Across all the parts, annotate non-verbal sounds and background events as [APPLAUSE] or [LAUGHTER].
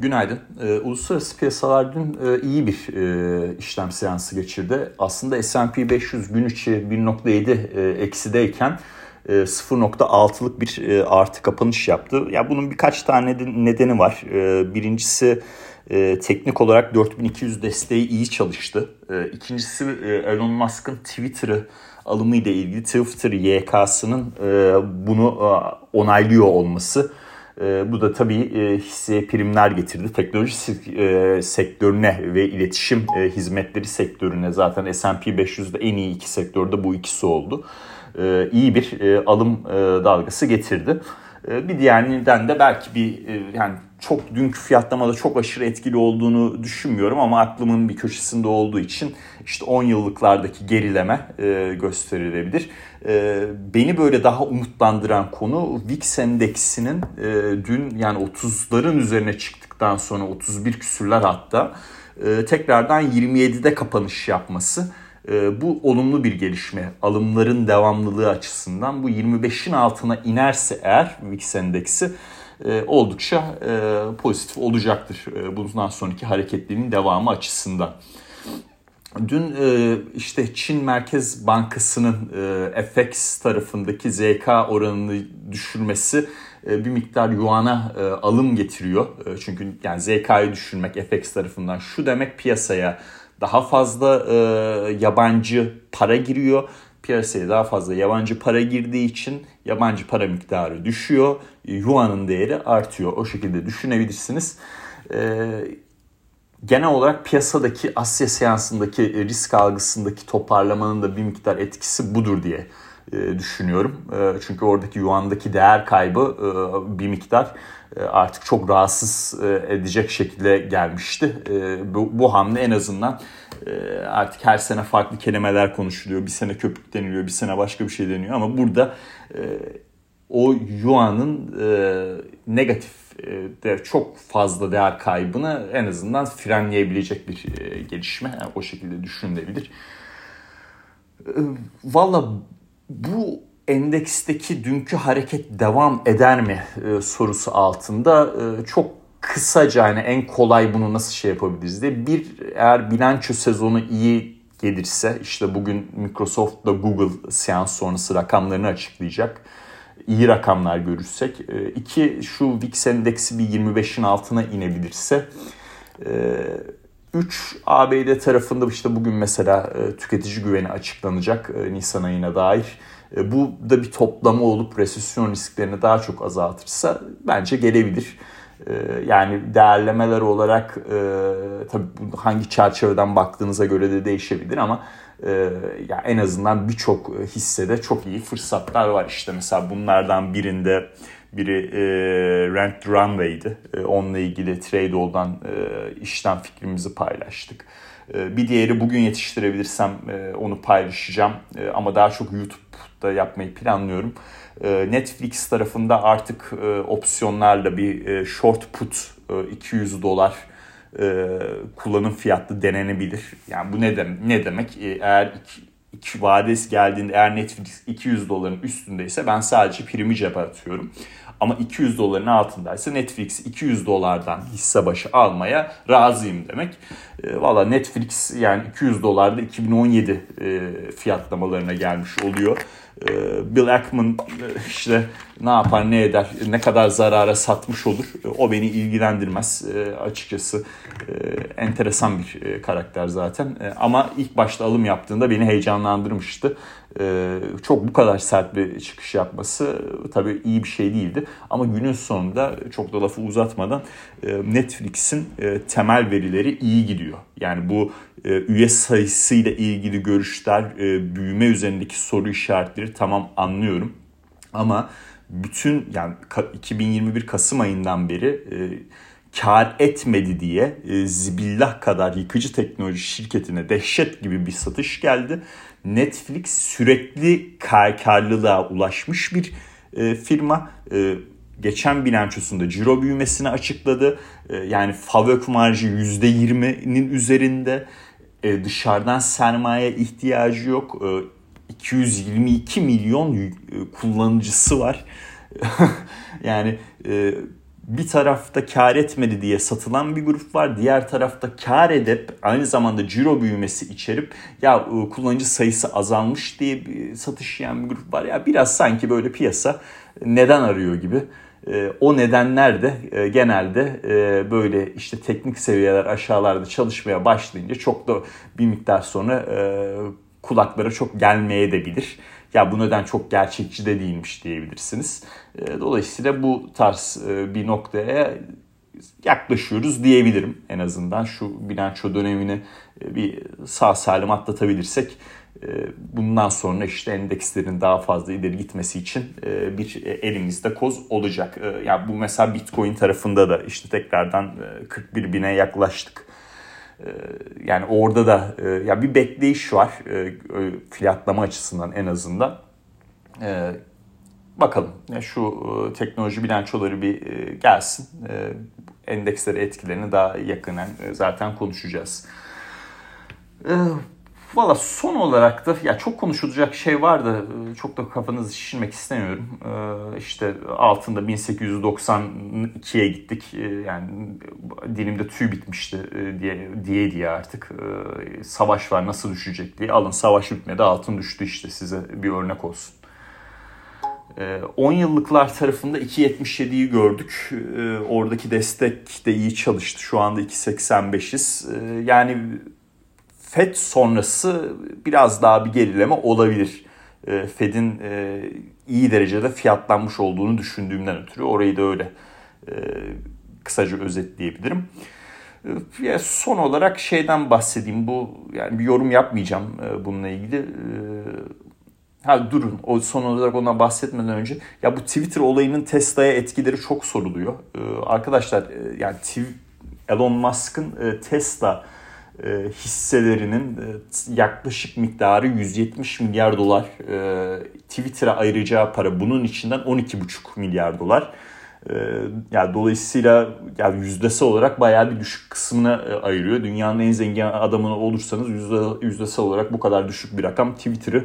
Günaydın. E, uluslararası piyasalar dün e, iyi bir e, işlem seansı geçirdi. Aslında S&P 500 gün içi 1.7 e, eksideyken e, 0.6'lık bir e, artı kapanış yaptı. Ya bunun birkaç tane nedeni var. E, birincisi e, teknik olarak 4200 desteği iyi çalıştı. E, ikincisi e, Elon Musk'ın Twitter'ı alımı ile ilgili Twitter YK'sının e, bunu e, onaylıyor olması. E, bu da tabii e, hisseye primler getirdi. Teknoloji e, sektörüne ve iletişim e, hizmetleri sektörüne zaten S&P 500'de en iyi iki sektörde bu ikisi oldu. E, iyi bir e, alım e, dalgası getirdi. E, bir diğer neden de belki bir e, yani çok dünkü fiyatlamada çok aşırı etkili olduğunu düşünmüyorum ama aklımın bir köşesinde olduğu için işte 10 yıllıklardaki gerileme e, gösterilebilir. E, beni böyle daha umutlandıran konu VIX endeksinin dün yani 30'ların üzerine çıktıktan sonra 31 küsürler hatta tekrardan 27'de kapanış yapması. E, bu olumlu bir gelişme. Alımların devamlılığı açısından bu 25'in altına inerse eğer VIX endeksi e, oldukça e, pozitif olacaktır e, bundan sonraki hareketliliğin devamı açısından. Dün işte Çin Merkez Bankası'nın FX tarafındaki ZK oranını düşürmesi bir miktar yuana alım getiriyor. Çünkü yani ZK'yı düşürmek FX tarafından şu demek piyasaya daha fazla e, yabancı para giriyor piyasaya daha fazla yabancı para girdiği için yabancı para miktarı düşüyor. Yuan'ın değeri artıyor. O şekilde düşünebilirsiniz. Ee, genel olarak piyasadaki Asya seansındaki risk algısındaki toparlamanın da bir miktar etkisi budur diye e, düşünüyorum. E, çünkü oradaki yuandaki değer kaybı e, bir miktar e, artık çok rahatsız e, edecek şekilde gelmişti. E, bu, bu hamle en azından e, artık her sene farklı kelimeler konuşuluyor. Bir sene köpük deniliyor, bir sene başka bir şey deniyor ama burada e, o yuanın e, negatif e, de çok fazla değer kaybını en azından frenleyebilecek bir e, gelişme. Yani o şekilde düşünülebilir. E, Valla bu endeksteki dünkü hareket devam eder mi e, sorusu altında e, çok kısaca hani en kolay bunu nasıl şey yapabiliriz diye bir eğer bilanço sezonu iyi gelirse işte bugün Microsoft da Google seans sonrası rakamlarını açıklayacak. İyi rakamlar görürsek. E, iki şu VIX endeksi bir 25'in altına inebilirse. E, üç ABD tarafında işte bugün mesela e, tüketici güveni açıklanacak Nisan ayına dair. Bu da bir toplama olup resesyon risklerini daha çok azaltırsa bence gelebilir. Yani değerlemeler olarak e, tabii hangi çerçeveden baktığınıza göre de değişebilir ama e, ya en azından birçok hissede çok iyi fırsatlar var işte mesela bunlardan birinde biri e, Rent Runway'di. E, onunla ilgili Tradeall'dan e, işlem fikrimizi paylaştık. E, bir diğeri bugün yetiştirebilirsem e, onu paylaşacağım. E, ama daha çok YouTube'da yapmayı planlıyorum. Ee, Netflix tarafında artık e, opsiyonlarla bir e, short put 200 e, dolar kullanım fiyatlı denenebilir. Yani bu ne, dem ne demek? Eğer iki, iki vadesi geldiğinde eğer Netflix 200 doların üstündeyse ben sadece primi cebe atıyorum. Ama 200 doların altındaysa Netflix 200 dolardan hisse başı almaya razıyım demek. E, Valla Netflix yani 200 dolarda 2017 e, fiyatlamalarına gelmiş oluyor. E, Bill Ackman e, işte ne yapar ne eder ne kadar zarara satmış olur e, o beni ilgilendirmez e, açıkçası enteresan bir karakter zaten. Ama ilk başta alım yaptığında beni heyecanlandırmıştı. Çok bu kadar sert bir çıkış yapması tabii iyi bir şey değildi. Ama günün sonunda çok da lafı uzatmadan Netflix'in temel verileri iyi gidiyor. Yani bu üye sayısıyla ilgili görüşler büyüme üzerindeki soru işaretleri tamam anlıyorum ama bütün yani 2021 Kasım ayından beri e, kar etmedi diye e, zibillah kadar yıkıcı teknoloji şirketine dehşet gibi bir satış geldi. Netflix sürekli kar, karlılığa ulaşmış bir e, firma. E, geçen bilançosunda ciro büyümesini açıkladı. E, yani FAVÖK marjı %20'nin üzerinde. E, dışarıdan sermaye ihtiyacı yok. E, 222 milyon e, kullanıcısı var. [LAUGHS] yani e, bir tarafta kar etmedi diye satılan bir grup var. Diğer tarafta kar edip aynı zamanda ciro büyümesi içerip ya e, kullanıcı sayısı azalmış diye bir satış yiyen bir grup var. Ya biraz sanki böyle piyasa neden arıyor gibi. O nedenler de genelde böyle işte teknik seviyeler aşağılarda çalışmaya başlayınca çok da bir miktar sonra kulaklara çok gelmeye de bilir ya bu neden çok gerçekçi de değilmiş diyebilirsiniz. E, dolayısıyla bu tarz e, bir noktaya yaklaşıyoruz diyebilirim en azından. Şu bilanço dönemini e, bir sağ salim atlatabilirsek bundan sonra işte endekslerin daha fazla ileri gitmesi için bir elimizde koz olacak. Ya bu mesela Bitcoin tarafında da işte tekrardan 41 bine yaklaştık. Ee, yani orada da e, ya bir bekleyiş var e, fiyatlama açısından en azından. Ee, bakalım şu e, teknoloji bilançoları bir gelsin. Endeksleri etkilerini daha yakından zaten konuşacağız. Valla son olarak da ya çok konuşulacak şey var da e, çok da kafanızı şişirmek istemiyorum. Ee, işte altında 1892'ye gittik. Ee, yani dilimde tüy bitmişti e, diye diye diye artık. Savaş var nasıl düşecek diye. Alın savaş bitmedi altın düştü işte size bir örnek olsun. 10 yıllıklar tarafında 2.77'yi gördük. Oradaki destek de iyi çalıştı. Şu anda 2.85'iz. Yani FED sonrası biraz daha bir gerileme olabilir. E, Fed'in e, iyi derecede fiyatlanmış olduğunu düşündüğümden ötürü orayı da öyle e, kısaca özetleyebilirim. Ya son olarak şeyden bahsedeyim. Bu yani bir yorum yapmayacağım bununla ilgili. Ha durun. O son olarak ondan bahsetmeden önce ya bu Twitter olayının Tesla'ya etkileri çok soruluyor. Arkadaşlar yani Elon Musk'ın Tesla e, hisselerinin e, yaklaşık miktarı 170 milyar dolar. E, Twitter'a ayıracağı para bunun içinden 12,5 milyar dolar. Yani dolayısıyla yani yüzdesi olarak bayağı bir düşük kısmını ayırıyor. Dünyanın en zengin adamını olursanız yüzde, yüzdesi olarak bu kadar düşük bir rakam Twitter'ı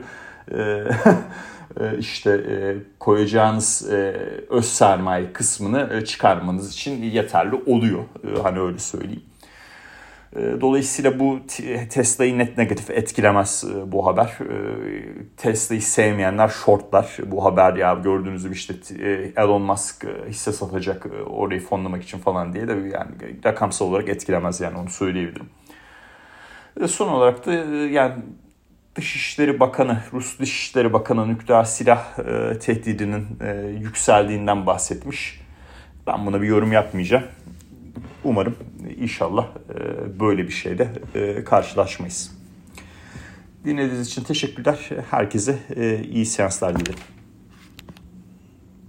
[LAUGHS] işte koyacağınız öz sermaye kısmını çıkarmanız için yeterli oluyor. Hani öyle söyleyeyim. Ee, dolayısıyla bu Tesla'yı net negatif etkilemez e, bu haber. Ee, Tesla'yı sevmeyenler shortlar. Bu haber ya gördüğünüz gibi işte e, Elon Musk e, hisse satacak orayı fonlamak için falan diye de yani rakamsal olarak etkilemez yani onu söyleyebilirim. Son olarak da yani Dışişleri Bakanı, Rus Dışişleri Bakanı nükleer silah tehdidinin yükseldiğinden bahsetmiş. Ben buna bir yorum yapmayacağım. Umarım inşallah e, böyle bir şeyle e, karşılaşmayız. Dinlediğiniz için teşekkürler. Herkese e, iyi seanslar dilerim.